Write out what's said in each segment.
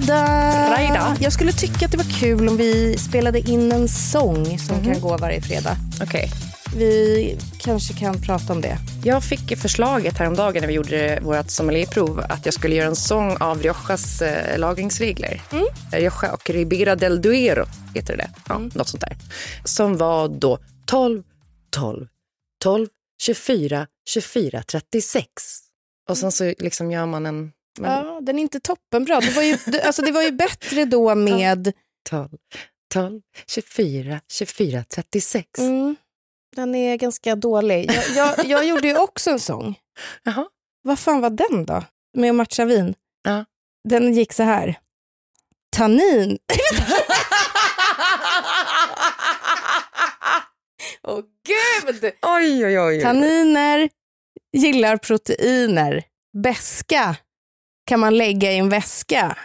Fredag fredag. Jag skulle tycka att det var kul om vi spelade in en sång som kan gå varje fredag. Okej. Vi kanske kan prata om det. Jag fick förslaget häromdagen när vi gjorde vårt sommelierprov att jag skulle göra en sång av Riojas eh, lagringsregler. Mm. Rioja och Ribera del Duero heter det. Ja, mm. Något sånt där. Som var då 12, 12, 12, 24, 24, 36. Och sen så liksom gör man en... Men... Ja, den är inte toppenbra. Det var ju, alltså det var ju bättre då med... 12, 12, 24, 24, 36. Mm. Den är ganska dålig. Jag, jag, jag gjorde ju också en sång. Jaha. Vad fan var den då? Med att matcha vin? Ja. Den gick så här. Tannin. Åh oh, gud! Oj, oj, oj. Tanniner gillar proteiner. Beska kan man lägga i en väska.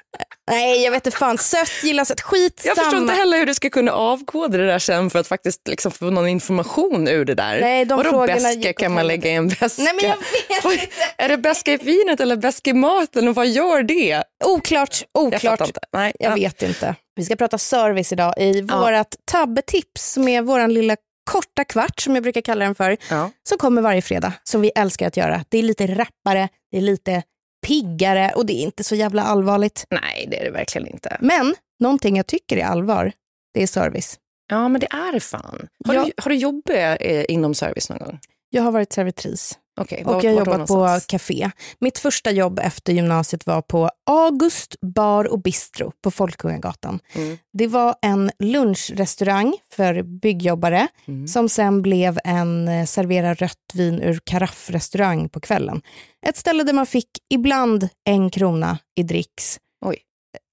Nej, jag vet inte fan. Sött gillar sött. Skitsamma. Jag förstår inte heller hur du ska kunna avkoda det där sen för att faktiskt liksom få någon information ur det där. Nej, de Vadå beska kan man lägga i en väska? Nej, men jag vet inte. Är det beska i vinet eller beska i maten och vad gör det? Oklart. oklart. Jag, inte. Nej, jag ja. vet inte. Vi ska prata service idag i ja. vårt tabbetips som är vår lilla korta kvart som jag brukar kalla den för. Ja. Som kommer varje fredag som vi älskar att göra. Det är lite rappare, det är lite piggare och det är inte så jävla allvarligt. Nej, det är det verkligen inte. Men någonting jag tycker är allvar, det är service. Ja, men det är fan. Har, jag, du, har du jobbat eh, inom service någon gång? Jag har varit servitris. Okay, och jag har jobbat på café. Mitt första jobb efter gymnasiet var på August bar och bistro på Folkungagatan. Mm. Det var en lunchrestaurang för byggjobbare mm. som sen blev en eh, servera rött vin ur karaffrestaurang på kvällen. Ett ställe där man fick ibland en krona i dricks. Oj.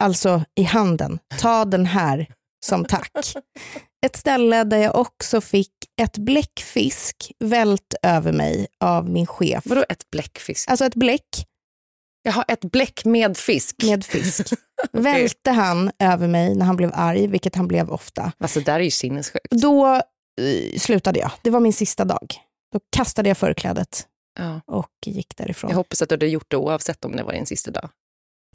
Alltså i handen. Ta den här som tack. Ett ställe där jag också fick ett bläckfisk vält över mig av min chef. Vadå ett bläckfisk? Alltså ett bläck. Jaha, ett bläck med fisk? Med fisk. okay. Välte han över mig när han blev arg, vilket han blev ofta. Alltså där är ju sinnessjukt. Då uh, slutade jag. Det var min sista dag. Då kastade jag förklädet ja. och gick därifrån. Jag hoppas att du hade gjort det oavsett om det var din sista dag.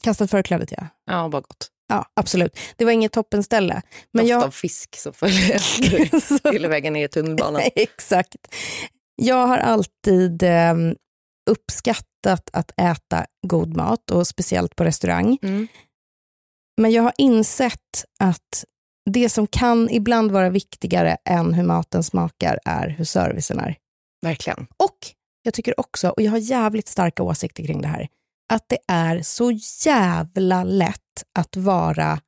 Kastat förklädet, ja. Ja, vad gott. Ja, absolut. Det var inget toppenställe. Men Doft jag... av fisk som följer hela vägen ner i tunnelbanan. Exakt. Jag har alltid eh, uppskattat att äta god mat och speciellt på restaurang. Mm. Men jag har insett att det som kan ibland vara viktigare än hur maten smakar är hur servicen är. Verkligen. Och jag tycker också, och jag har jävligt starka åsikter kring det här, att det är så jävla lätt att vara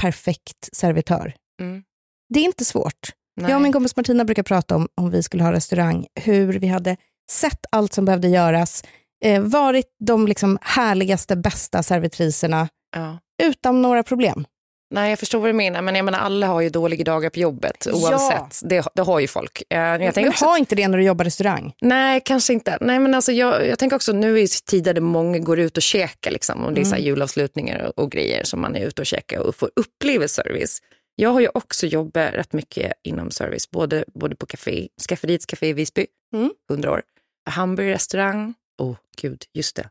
perfekt servitör. Mm. Det är inte svårt. Nej. Jag och min kompis Martina brukar prata om, om vi skulle ha restaurang, hur vi hade sett allt som behövde göras, eh, varit de liksom härligaste, bästa servitriserna ja. utan några problem. Nej, jag förstår vad du menar. Men jag menar, alla har ju dåliga dagar på jobbet oavsett. Ja. Det, det har ju folk. Eh, jag men också, ha inte det när du jobbar restaurang. Nej, kanske inte. Nej, men alltså, jag, jag tänker också, nu är tider där många går ut och käkar. Liksom, och det är mm. så julavslutningar och, och, grejer som man är ute och käkar och får uppleva service. Jag har ju också jobbat rätt mycket inom service, både, både på café, Skafferiets café i Visby, mm. 100 år. Hamburgerrestaurang, åh oh, gud, just det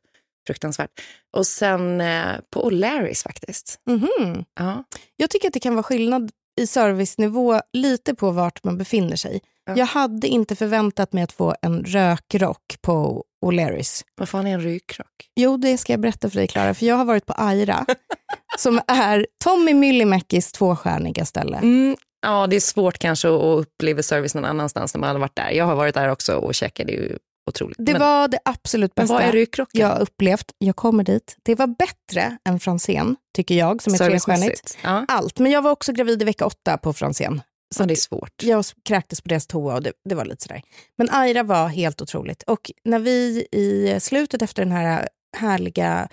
fruktansvärt. Och sen eh, på O'Larrys faktiskt. Mm -hmm. ja. Jag tycker att det kan vara skillnad i servicenivå lite på vart man befinner sig. Ja. Jag hade inte förväntat mig att få en rökrock på O'Larrys. Vad fan är en rökrock? Jo, det ska jag berätta för dig Klara, för jag har varit på Aira som är Tommy Myllymäkis tvåstjärniga ställe. Mm, ja, det är svårt kanske att uppleva service någon annanstans när man har varit där. Jag har varit där också och käkade ju otroligt. Det men, var det absolut bästa vad är rykrocken? jag upplevt. Jag kommer dit. Det var bättre än Franzén, tycker jag, som är trestjärnigt. Ja. Allt. Men jag var också gravid i vecka åtta på Franzén. Så ja, det är svårt. Jag kräktes på deras toa och det, det, var lite sådär. Men Aira var helt otroligt. Och när vi i slutet efter den här härliga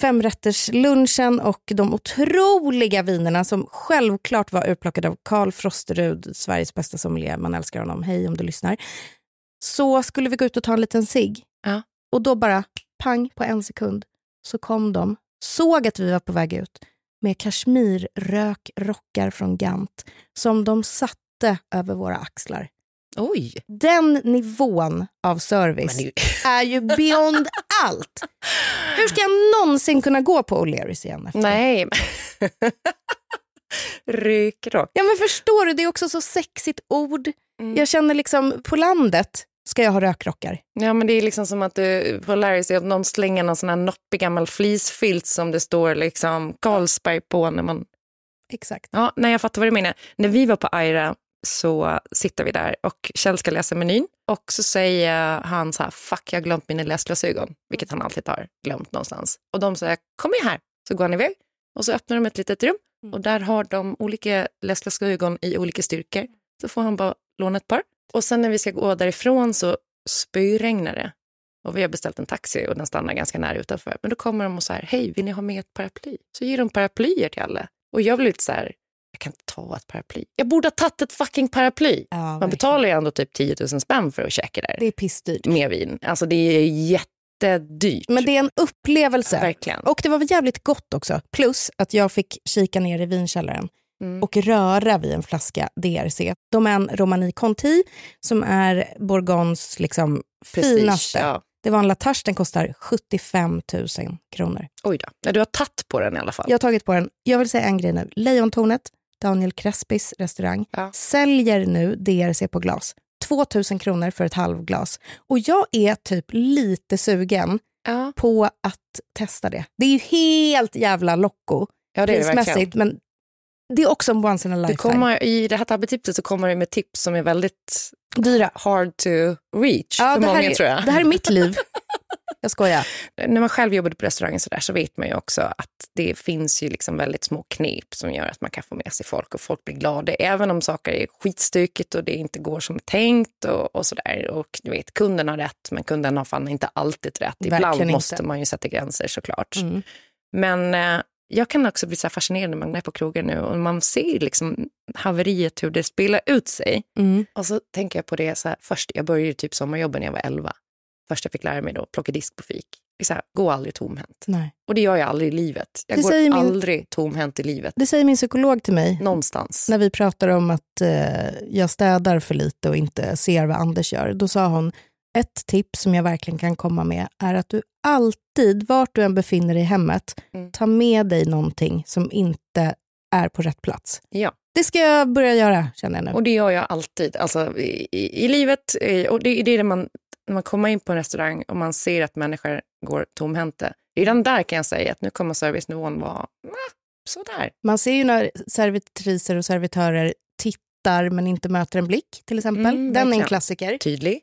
femrätterslunchen och de otroliga vinerna som självklart var utplockade av Karl Frosterud, Sveriges bästa sommelier. Man älskar honom. Hej om du lyssnar så skulle vi gå ut och ta en liten cigg. Ja. Och då bara pang på en sekund så kom de, såg att vi var på väg ut med kashmirrökrockar från Gant som de satte över våra axlar. Oj. Den nivån av service Men är ju beyond allt. Hur ska jag någonsin kunna gå på O'Learys igen? Efter? Nej. Rykrock. Ja men förstår du, det är också så sexigt ord. Mm. Jag känner liksom, på landet ska jag ha rökrockar. Ja, men det är liksom som att du på Larrys att någon slänger någon sån här noppig gammal fleecefilt som det står liksom Carlsberg på när man... Exakt. Ja, nej, jag fattar vad du menar. När vi var på Aira så sitter vi där och Kjell ska läsa menyn och så säger han så här, fuck jag har glömt mina läsglasögon, vilket han alltid har glömt någonstans. Och de säger, kom med här, så går han iväg och så öppnar de ett litet rum och där har de olika läsglasögon i olika styrkor. Så får han bara låna ett par. Och sen när vi ska gå därifrån så spöregnar det. Och vi har beställt en taxi och den stannar ganska nära utanför. Men då kommer de och säger, hej, vill ni ha med ett paraply? Så ger de paraplyer till alla. Och jag blir lite så här, jag kan inte ta ett paraply. Jag borde ha tagit ett fucking paraply. Ja, Man verkligen. betalar ju ändå typ 10 000 spänn för att käka där. Det är pissdyrt. Med vin. Alltså det är jättedyrt. Men det är en upplevelse. Verkligen. Och det var jävligt gott också. Plus att jag fick kika ner i vinkällaren Mm. och röra vid en flaska DRC. Domaine Romani Conti som är Bourgognes liksom Prestige, finaste. Ja. Det var en Latache, den kostar 75 000 kronor. Oj då. Ja, du har tagit på den i alla fall. Jag har tagit på den. Jag vill säga en grej nu. Lejontornet, Daniel Crespis restaurang, Ja. säljer nu DRC på glas. 2 000 kronor för ett halvglas. Och jag är typ lite sugen Ja, på att testa det. Det är ju helt jävla locko ja det är det prismässigt, men det är också en once in a Det lifetime. kommer, I det här tabbetipset så kommer det med tips som är väldigt Dyra. hard to reach Ja, för det, många är, tror jag. det här är mitt liv. Jag skojar. När man själv jobbade på restaurang så, där, så vet man ju också att det finns ju liksom väldigt små knep som gör att man kan få med sig folk och folk blir glada. Även om saker är skitstökigt och det inte går som tänkt och, och sådär. Och du vet, kunden har rätt men kunden har fan inte alltid rätt. Ibland måste man ju sätta gränser såklart. Mm. Men eh, jag kan också bli så fascinerad när man är på krogar nu och man ser liksom haveriet hur det spelar ut sig. Mm. Och så tänker jag på det så här, först, jag började typ sommarjobba när jag var 11. Först jag fick lära mig då, plocka disk på fik. Så här, gå aldrig tomhänt. Nej. Och det gör jag aldrig i livet. Jag Det går min- aldrig tomhänt i livet. Det säger min psykolog till mig Någonstans. när vi pratar om att eh, jag städar för lite och inte ser vad Anders gör. Då sa hon, ett tips som jag verkligen kan komma med är att du alltid, vart du än befinner dig i hemmet, Mm. ta med dig någonting som inte är på rätt plats. Ja, Det ska jag börja göra, känner jag nu. och det gör jag alltid. Alltså, i, i, I livet, och det, det är det man, när man kommer in på en restaurang och man ser att människor går tomhänta. Redan där kan jag säga att nu kommer servicenivån vara nah, sådär. Man ser ju när servitriser och servitörer tittar men inte möter en blick, till exempel. Mm, Den är en klassiker. Tydlig.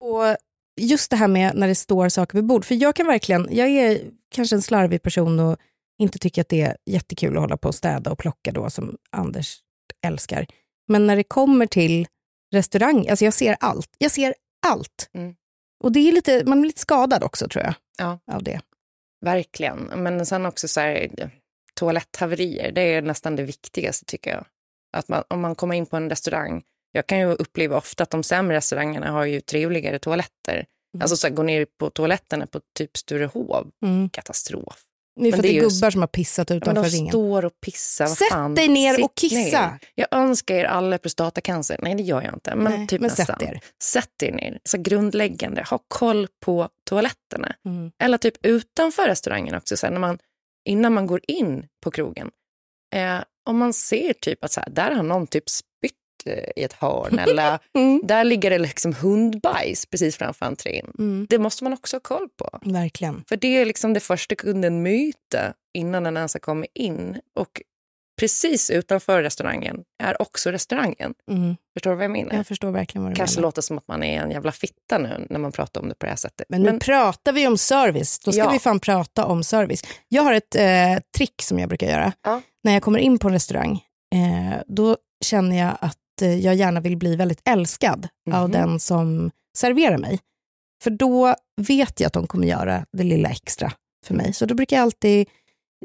Och just det här med när det står saker vid bord. För jag kan verkligen, jag är kanske en slarvig person och inte tycker att det är jättekul att hålla på och städa och plocka då som Anders älskar. Men när det kommer till restaurang, alltså jag ser allt. Jag ser allt. Mm. Och det är lite, man blir lite skadad också tror jag. Ja. Av det. Verkligen. Men sen också så här, toaletthaverier, det är nästan det viktigaste tycker jag. Att man, om man kommer in på en restaurang, jag kan ju uppleva ofta att de sämre restaurangerna har ju trevligare toaletter. Alltså så här, gå ner på toaletterna på typ Sturehov, Mm. katastrof. Är för Men det är är ju gubbar som har pissat Men utanför de ringen. står och pissar. vad Sätt fan. dig ner Sitt och kissa. ner. Jag önskar er alla prostatacancer. Nej, det gör jag inte. Men Nej, typ men nästan. sätt er. Sätt er ner. Så grundläggande. Ha koll på toaletterna. Mm. Eller typ utanför restaurangen också. Så här, när man, innan man går in på krogen. Eh, om man ser typ att så här, där har någon typ i ett hörn. eller Mm. där ligger det liksom hundbajs precis framför entrén. Mm. Det måste man också ha koll på. Verkligen. För det är liksom det första kunden möter innan den ens har kommit in. Och precis utanför restaurangen är också restaurangen. Mm. Förstår du vad jag menar? Jag förstår verkligen vad du Kanske menar. låter som att man är en jävla fitta nu när man pratar om det på det här sättet. Men nu pratar vi om service. Då ska Ja. vi fan prata om service. Jag har ett eh, trick som jag brukar göra. Ja. När jag kommer in på en restaurang, eh, då känner jag att eh, jag gärna vill bli väldigt älskad av Mhm. den som serverar mig. För då vet jag att de kommer göra det lilla extra för mig. Så då brukar jag alltid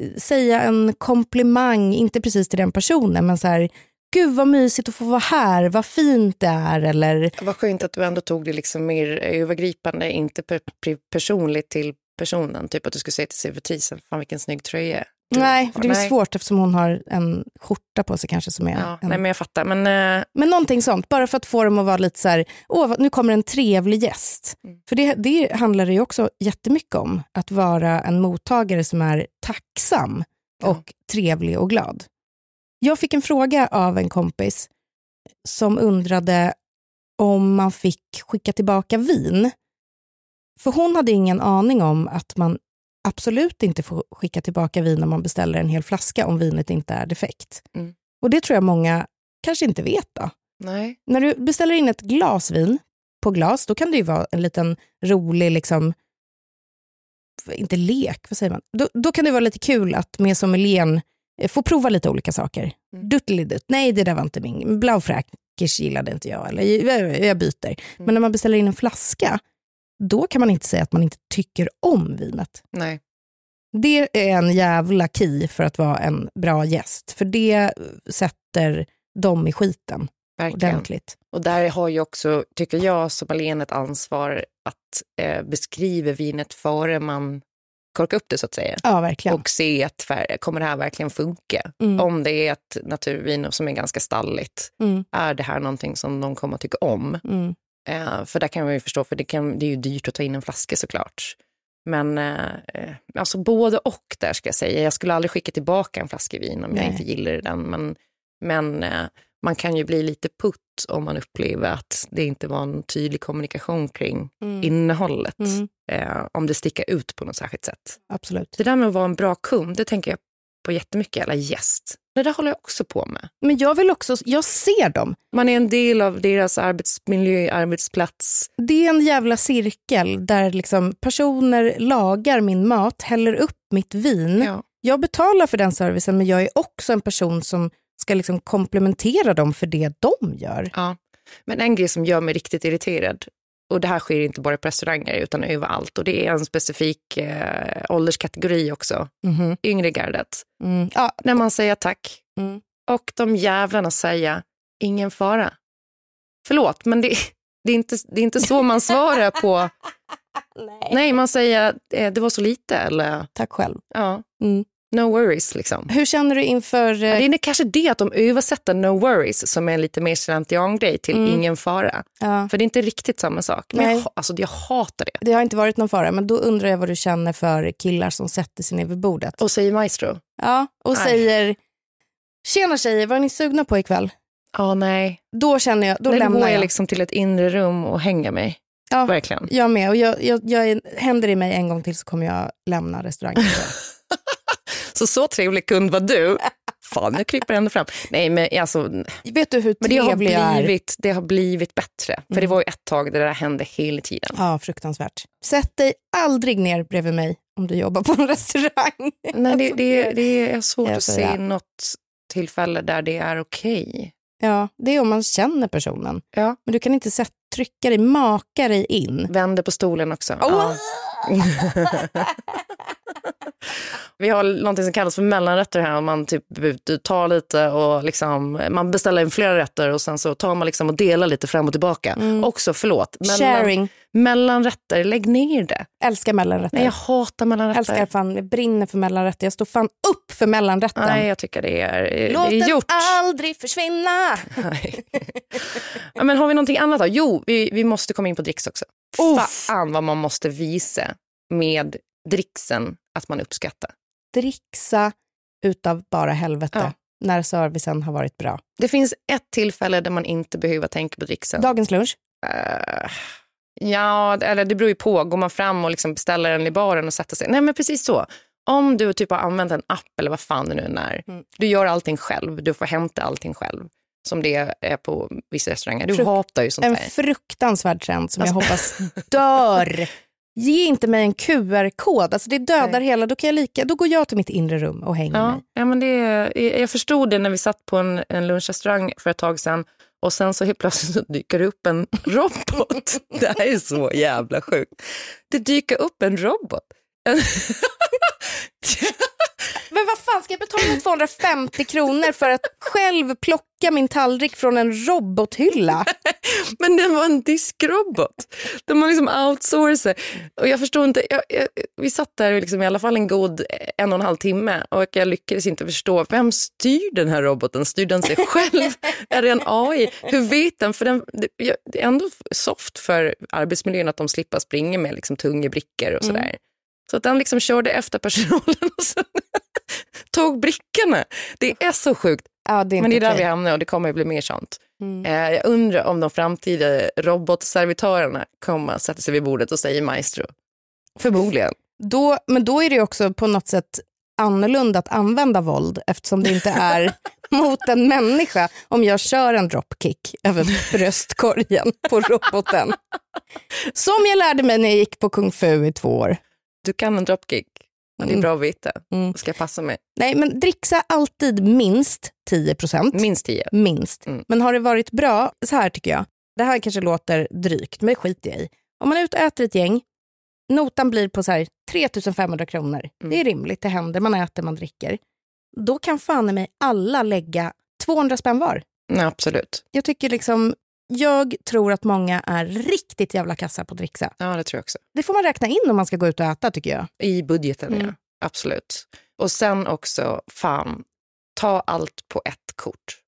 eh, säga en komplimang, inte precis till den personen, men så här, gud vad mysigt att få vara här, vad fint det är, eller Vad skönt att du ändå tog det liksom mer övergripande, inte per, per, personligt till personen. Typ att du skulle säga till servitrisen, fan vilken snygg tröja. Nej, för det är nej. svårt eftersom hon har en skjorta på sig kanske som är... Ja, en... Nej, men jag fattar. Men, uh... men någonting sånt, bara för att få dem att vara lite så här, åh, nu kommer en trevlig gäst. Mm. För det, det handlar det ju också jättemycket om, att vara en mottagare som är tacksam ja. och trevlig och glad. Jag fick en fråga av en kompis som undrade om man fick skicka tillbaka vin. För hon hade ingen aning om att man absolut inte får skicka tillbaka vin om man beställer en hel flaska om vinet inte är defekt. Mm. Och det tror jag många kanske inte vet. då. Nej. När du beställer in ett glas vin på glas, då kan det ju vara en liten rolig, liksom, inte lek, vad säger man? Då, då kan det vara lite kul att med sommelieren eh, få prova lite olika saker. Mm. Duttelidutt, nej det där var inte min. Blaufräkers gillade inte jag, eller jag, jag byter. Mm. Men när man beställer in en flaska, då kan man inte säga att man inte tycker om vinet. Nej. Det är en jävla key för att vara en bra gäst, för det sätter dem i skiten Verkligen. ordentligt. Och där har ju också, tycker jag, sommelieren ett ansvar att eh, beskriva vinet före man korkar upp det så att säga. Ja, verkligen. Och se att kommer det här verkligen funka? Mm. Om det är ett naturvin som är ganska stalligt, mm. är det här någonting som de kommer att tycka om? Mm. Eh, för där kan man ju förstå, för det, kan, det är ju dyrt att ta in en flaska såklart. Men eh, eh, alltså både och där ska jag säga. Jag skulle aldrig skicka tillbaka en flaska vin om Nej. jag inte gillade den. Men, men eh, man kan ju bli lite putt om man upplever att det inte var en tydlig kommunikation kring mm. innehållet. Mm. Eh, om det sticker ut på något särskilt sätt. Absolut. Det där med att vara en bra kund, det tänker jag på jättemycket, eller gäst. Det där håller jag också på med. Men jag vill också, jag ser dem. Man är en del av deras arbetsmiljö, arbetsplats. Det är en jävla cirkel där liksom personer lagar min mat, häller upp mitt vin. Ja. Jag betalar för den servicen men jag är också en person som ska liksom komplementera dem för det de gör. Ja. Men en grej som gör mig riktigt irriterad, och det här sker inte bara på restauranger utan överallt. Och det är en specifik eh, ålderskategori också. Mm. Yngre gardet. Mm. Ja. När man säger tack. Mm. Och de jävlarna säger ingen fara. Förlåt, men det, det, är, inte, det är inte så man svarar på... Nej. Nej. man säger eh, det var så lite eller... Tack själv. Ja. Mm. No worries. Liksom. Hur känner du inför... Ja, det är kanske det att de översätter no worries som är en lite mer slentrian-grej till mm. ingen fara. Ja. För det är inte riktigt samma sak. Men jag, alltså, jag hatar det. Det har inte varit någon fara, men då undrar jag vad du känner för killar som sätter sig ner vid bordet. Och säger maestro? Ja, och nej. säger tjena tjejer, vad är ni sugna på ikväll? Ja, oh, nej. Då känner jag, då nej, lämnar jag. Då går jag liksom till ett inre rum och hänger mig. Ja, Verkligen. Jag med. Och jag, jag, jag, händer det mig en gång till så kommer jag lämna restaurangen. Så så trevlig kund var du. Fan, jag kryper ända fram. Nej, men alltså, Vet du hur men det har blivit, Det har blivit bättre. För mm. det var ju ett tag där det där hände hela tiden. Ja, fruktansvärt. Sätt dig aldrig ner bredvid mig om du jobbar på en restaurang. Nej, det, det, det är svårt att se ja. något tillfälle där det är okej. Okay. Ja, det är om man känner personen. Ja. Men du kan inte sätt, trycka dig, maka dig in. Vänder på stolen också. Oh! Ja. Vi har något som kallas för mellanrätter här. Man typ tar lite och liksom, man beställer in flera rätter och sen så tar man liksom och delar lite fram och tillbaka. Mm. Också, förlåt. Mellan, Sharing. Mellanrätter, lägg ner det. Älskar mellanrätter. Nej, jag hatar mellanrätter. Älskar fan, jag brinner för mellanrätter. Jag står fan upp för mellanrätten. Nej, jag tycker det är, Låt det är gjort. den aldrig försvinna. ja, men har vi någonting annat då? Jo, vi, vi måste komma in på dricks också. Uff. Fan vad man måste visa med dricksen att man uppskattar. Dricksa utav bara helvete ja. när servicen har varit bra. Det finns ett tillfälle där man inte behöver tänka på dricksen. Dagens lunch? Uh, ja, eller det beror ju på. Går man fram och liksom beställer den i baren och sätter sig? Nej, men precis så. Om du typ har använt en app eller vad fan det nu är. Mm. Du gör allting själv. Du får hämta allting själv som det är på vissa restauranger. Du Frukt, hatar ju sånt En där. fruktansvärd trend som alltså. jag hoppas dör Ge inte mig en QR-kod, alltså det dödar Nej. hela. Då, kan jag lika, då går jag till mitt inre rum och hänger ja, mig. Ja, men det, jag förstod det när vi satt på en, en lunchrestaurang för ett tag sedan och sen så helt plötsligt dyker det upp en robot. det här är så jävla sjukt. Det dyker upp en robot. Fan, ska jag betala 250 kronor för att själv plocka min tallrik från en robothylla? Men den var en diskrobot. De har liksom outsourcat. Och jag förstår inte. Jag, jag, vi satt där liksom i alla fall en god en och en halv timme och jag lyckades inte förstå. Vem styr den här roboten? Styr den sig själv? är det en AI? Hur vet den? För den, det är ändå soft för arbetsmiljön att de slipper springa med liksom tunga brickor och sådär. Mm. Så att han liksom körde efter personalen och sen tog brickorna. Det är så sjukt. Ja, det är Men det är där okej. vi hamnar och det kommer att bli mer sånt. Mm. Eh, jag undrar om de framtida robotservitörerna kommer att sätta sig vid bordet och säga maestro. Förmodligen. Då, men då är det också på något sätt annorlunda att använda våld eftersom det inte är mot en människa om jag kör en dropkick över bröstkorgen på roboten. Som jag lärde mig när jag gick på kung fu i två år. Du kan en dropkick. Det är Mm. bra att veta. Mm. Ska jag passa mig? Nej, men dricksa alltid minst 10 procent. Minst tio. Minst. Mm. Men har det varit bra, så här tycker jag. Det här kanske låter drygt, men det skiter jag i. Om man är ute och äter ett gäng, notan blir på så här 3500 kronor. Mm. Det är rimligt, det händer, man äter, man dricker. Då kan fan i mig alla lägga 200 spänn var. Nej, absolut. Jag tycker liksom, jag tror att många är riktigt jävla kassa på att dricksa. Ja, det tror jag också. Det får man räkna in om man ska gå ut och äta tycker jag. I budgeten, Mm. ja. Absolut. Och sen också, fan, ta allt på ett kort.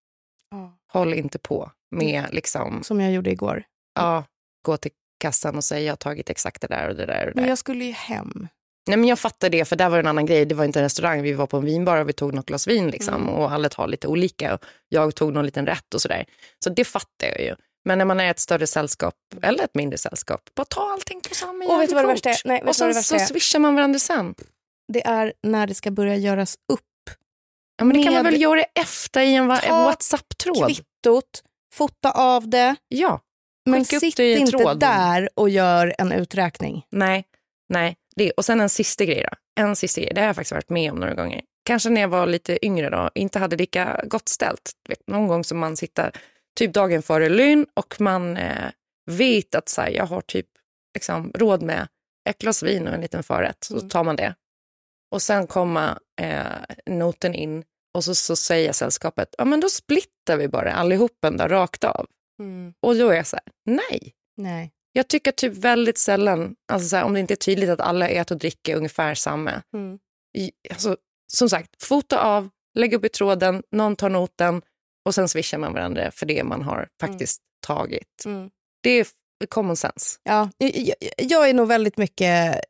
Håll inte på med liksom, Som jag gjorde igår. ja, gå till kassan och säga jag har tagit exakt det där och det där. Och det Men jag skulle ju hem. Nej, men jag fattar det, för där var det en annan grej. Det var inte en restaurang, vi var på en vinbar och vi tog något glas vin liksom, Mm. och alla tar lite olika. Och jag tog någon liten rätt och sådär. Så det fattar jag ju. Men när man är ett större sällskap eller ett mindre sällskap, bara ta allting på samma Och vet du vad det värsta är? Nej, och sen så är? swishar man varandra sen. Det är när det ska börja göras upp. Ja, men det kan man väl göra efter i en, en Ta WhatsApp-tråd? Kvittot, fota av det. Ja. Men sitt inte tråd. där och gör en uträkning. Nej, nej. Det. Och sen en sista grej då. En sista grej, det har jag faktiskt varit med om några gånger. Kanske när jag var lite yngre då, inte hade lika gott ställt. Vet, någon gång som man sitter typ dagen före lön och man eh, vet att så här, jag har typ liksom, råd med ett glas vin och en liten förrätt. Så Mm. tar man det. Och sen kommer eh, noten in och så, så säger sällskapet, ja men då splittar vi bara allihopen där rakt av. Och då är jag så här, nej. Nej. Jag tycker typ väldigt sällan, alltså så här, om det inte är tydligt att alla äter och dricker ungefär samma. Mm. I, alltså, som sagt, fota av, lägg upp i tråden, någon tar noten och sen swishar man varandra för det man har faktiskt tagit. Mm. Det är common sense. Ja, jag, jag- är nog väldigt mycket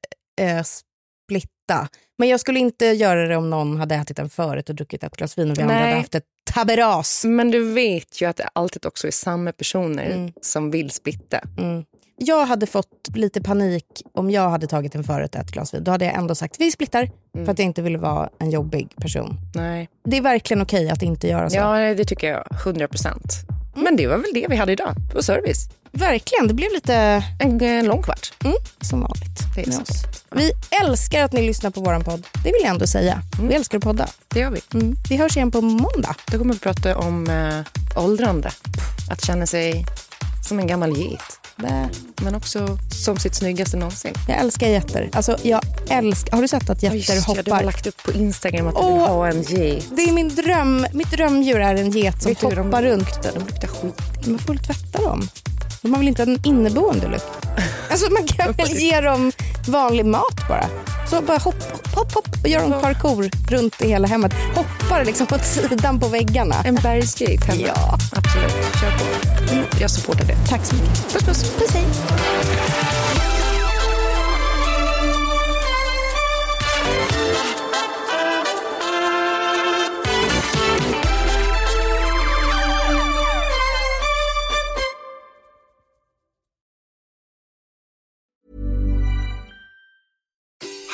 eh, splitta. Men jag skulle inte göra det om någon hade ätit en förrätt och druckit ett glas vin och vi andra hade haft ett taberas. Men du vet ju att det alltid också är samma personer Mm. som vill splitta. Mm. Jag hade fått lite panik om jag hade tagit en förrätt och ett glas vin. Då hade jag ändå sagt vi splittar Mm. för att jag inte ville vara en jobbig person. Nej. Det är verkligen okej att inte göra så. Ja, det tycker jag. 100 procent. Mm. Men det var väl det vi hade idag på service. Verkligen, det blev lite En, en lång kvart. mm, som vanligt. Det är med så oss. Vi älskar att ni lyssnar på vår podd. Det vill jag ändå säga. Mm. Vi älskar att podda. Det gör vi. Mm. Vi hörs igen på måndag. Då kommer vi prata om eh, åldrande. Att känna sig som en gammal get. Bä. Men också som sitt snyggaste någonsin. Jag älskar getter. Alltså, jag älskar... Har du sett att getter Just det, du har hoppar? lagt upp på Instagram att du vill ha en get. Det är min dröm. Mitt drömdjur är en get som Vet hoppar de runt. luktar? De luktar skit. Man får väl tvätta dem? De har väl inte en inneboende lukt? Alltså man kan väl ge dem vanlig mat bara. Så bara hopp, hopp, hopp och gör de parkour runt i hela hemmet. Hoppar liksom åt sidan på väggarna. En bergsget hemma. Ja. Absolut, kör på. Mm, Jag supportar det. Tack så mycket. Puss puss. Puss hej.